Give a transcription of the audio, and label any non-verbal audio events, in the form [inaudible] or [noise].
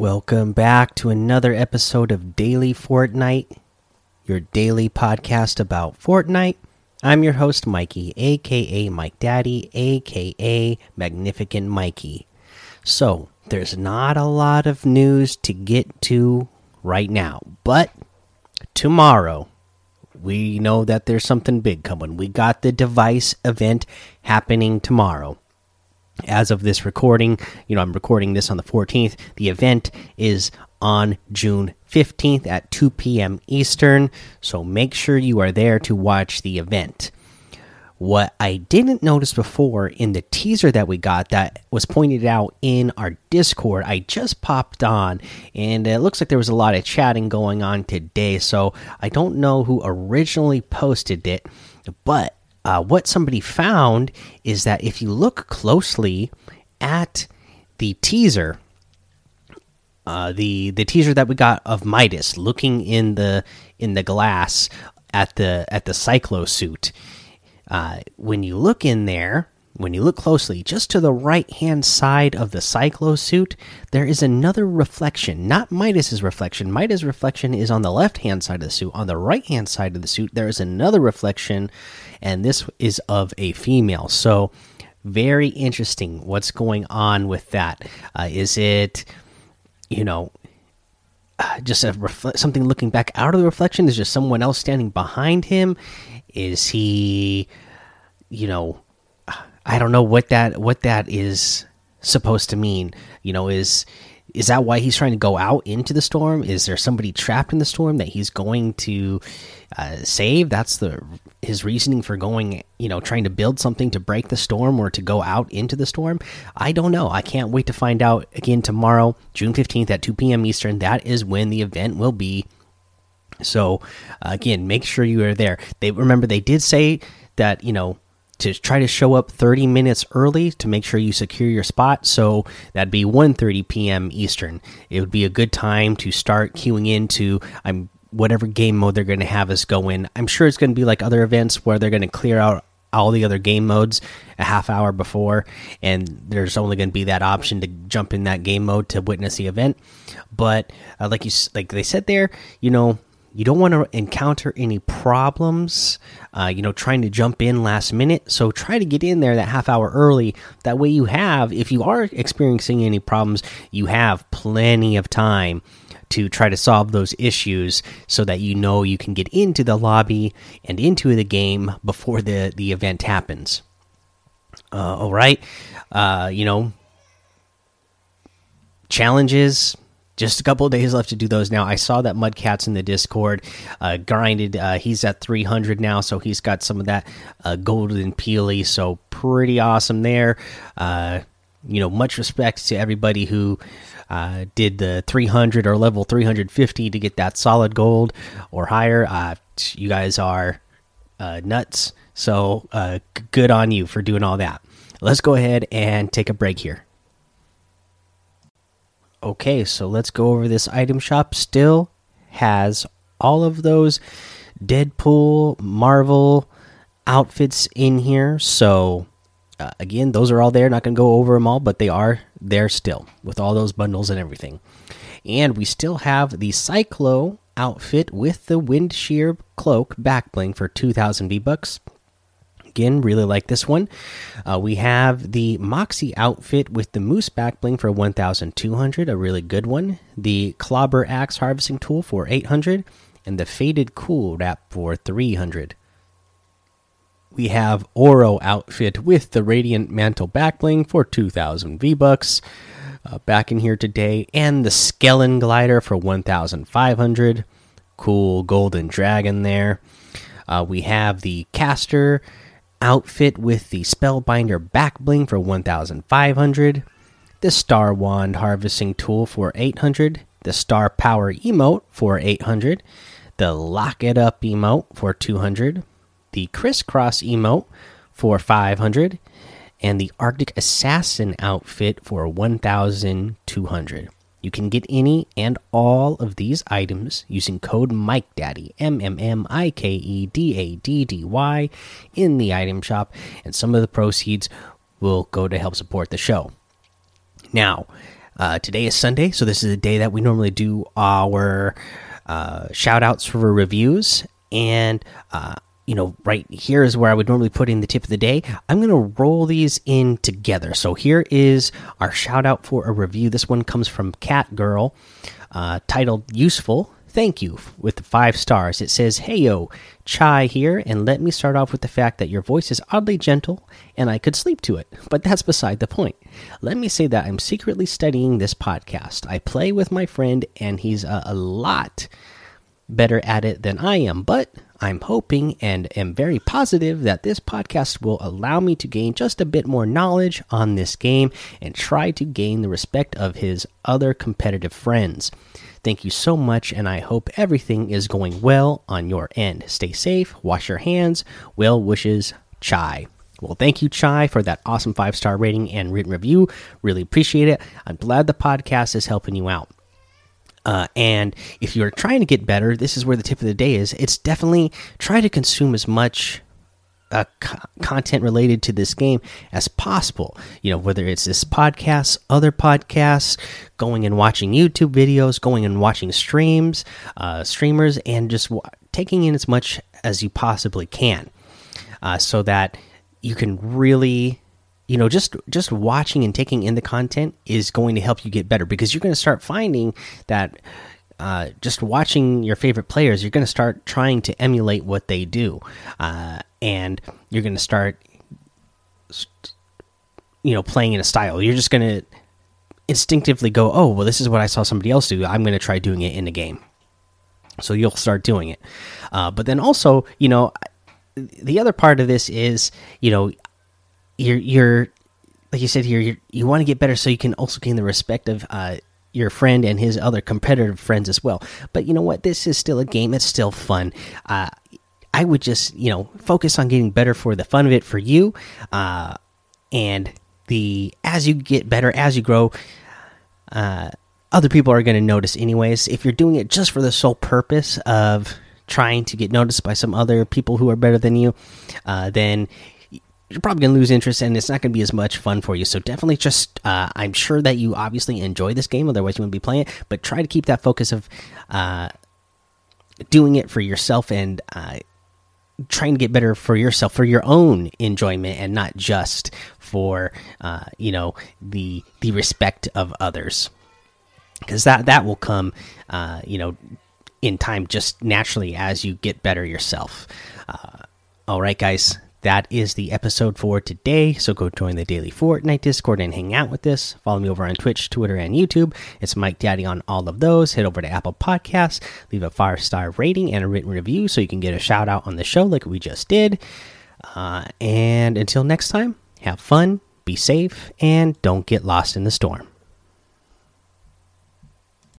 Welcome back to another episode of Daily Fortnite, your daily podcast about Fortnite. I'm your host, Mikey, aka Mike Daddy, aka Magnificent Mikey. So, there's not a lot of news to get to right now, but tomorrow we know that there's something big coming. We got the device event happening tomorrow as of this recording, you know, I'm recording this on the 14th. The event is on June 15th at 2 p.m. Eastern, so make sure you are there to watch the event. What I didn't notice before in the teaser that we got that was pointed out in our Discord, I just popped on and it looks like there was a lot of chatting going on today. So I don't know who originally posted it, but uh, what somebody found is that if you look closely at the teaser, uh, the the teaser that we got of Midas looking in the in the glass at the at the cyclo suit, uh, when you look in there, when you look closely, just to the right hand side of the cyclo suit, there is another reflection, not Midas's reflection. Midas' reflection is on the left hand side of the suit. On the right hand side of the suit, there is another reflection, and this is of a female. So, very interesting what's going on with that. Uh, is it, you know, uh, just a something looking back out of the reflection? Is just someone else standing behind him? Is he, you know, I don't know what that what that is supposed to mean. You know, is is that why he's trying to go out into the storm? Is there somebody trapped in the storm that he's going to uh, save? That's the his reasoning for going. You know, trying to build something to break the storm or to go out into the storm. I don't know. I can't wait to find out again tomorrow, June fifteenth at two p.m. Eastern. That is when the event will be. So uh, again, make sure you are there. They remember they did say that you know to try to show up 30 minutes early to make sure you secure your spot. So that'd be 1:30 p.m. Eastern. It would be a good time to start queuing into I'm whatever game mode they're going to have us go in. I'm sure it's going to be like other events where they're going to clear out all the other game modes a half hour before and there's only going to be that option to jump in that game mode to witness the event. But uh, like you like they said there you know you don't want to encounter any problems uh, you know trying to jump in last minute. So try to get in there that half hour early. That way you have if you are experiencing any problems you have plenty of time to try to solve those issues so that you know you can get into the lobby and into the game before the the event happens. Uh, all right. Uh, you know challenges just a couple days left to do those now. I saw that Mudcats in the Discord uh, grinded. Uh, he's at 300 now, so he's got some of that uh, golden peely. So pretty awesome there. Uh, you know, much respect to everybody who uh, did the 300 or level 350 to get that solid gold or higher. Uh, you guys are nuts. So good on you for doing all that. Let's go ahead and take a break here. Okay, so let's go over this item shop. Still has all of those Deadpool, Marvel outfits in here. So, uh, again, those are all there. Not going to go over them all, but they are there still with all those bundles and everything. And we still have the Cyclo outfit with the Wind Shear Cloak back bling for 2,000 V Bucks. Again, really like this one. Uh, we have the Moxie outfit with the Moose back bling for 1,200, a really good one. The Clobber Axe harvesting tool for 800, and the Faded Cool wrap for 300. We have Oro outfit with the Radiant Mantle back bling for 2,000 V bucks. Uh, back in here today, and the Skellen glider for 1,500. Cool golden dragon there. Uh, we have the caster outfit with the Spellbinder back bling for 1500, the Star Wand harvesting tool for 800, the Star Power emote for 800, the Lock It Up emote for 200, the Crisscross emote for 500, and the Arctic Assassin outfit for 1200. You can get any and all of these items using code MikeDaddy, M M M I K E D A D D Y, in the item shop, and some of the proceeds will go to help support the show. Now, Uh, today is Sunday, so this is the day that we normally do our uh, shout outs for reviews. And, uh, you know, right here is where I would normally put in the tip of the day. I'm going to roll these in together. So here is our shout out for a review. This one comes from Cat Girl, uh, titled Useful Thank you with the five stars. It says, Hey yo, Chai here, and let me start off with the fact that your voice is oddly gentle and I could sleep to it, [laughs] but that's beside the point. Let me say that I'm secretly studying this podcast. I play with my friend, and he's a, a lot better at it than I am, but I'm hoping and am very positive that this podcast will allow me to gain just a bit more knowledge on this game and try to gain the respect of his other competitive friends. Thank you so much, and I hope everything is going well on your end. Stay safe, wash your hands. Well wishes, Chai. Well, thank you, Chai, for that awesome five star rating and written review. Really appreciate it. I'm glad the podcast is helping you out. Uh, and if you're trying to get better, this is where the tip of the day is. It's definitely try to consume as much uh, content related to this game as possible. You know, whether it's this podcast, other podcasts, going and watching YouTube videos, going and watching streams, uh, streamers, and just taking in as much as you possibly can, uh, so that you can really. You know, just just watching and taking in the content is going to help you get better because you're going to start finding that uh, just watching your favorite players, you're going to start trying to emulate what they do, uh, and you're going to start, you know, playing in a style. You're just going to instinctively go, "Oh, well, this is what I saw somebody else do. I'm going to try doing it in the game." So you'll start doing it. Uh, but then also, you know, the other part of this is, you know, you're you're like you said here, you you want to get better so you can also gain the respect of uh, your friend and his other competitive friends as well. But you know what? This is still a game. It's still fun. Uh, I would just you know focus on getting better for the fun of it for you, uh, and the as you get better as you grow. Uh, other people are going to notice anyways. If you're doing it just for the sole purpose of trying to get noticed by some other people who are better than you, uh, then you're probably going to lose interest and it's not going to be as much fun for you. So definitely just, uh, I'm sure that you obviously enjoy this game, otherwise you wouldn't be playing it, but try to keep that focus of uh, doing it for yourself and uh, trying to get better for yourself, for your own enjoyment and not just for, uh, you know, the, the respect of others. Because that, that will come, uh, you know, in time just naturally as you get better yourself. Uh, all right, guys that is the episode for today. So go join the daily Fortnite Discord and hang out with us. Follow me over on Twitch, Twitter, and YouTube. It's Mike Daddy on all of those. Head over to Apple Podcasts, leave a five star rating and a written review so you can get a shout out on the show like we just did. Uh, and until next time, have fun, be safe, and don't get lost in the storm.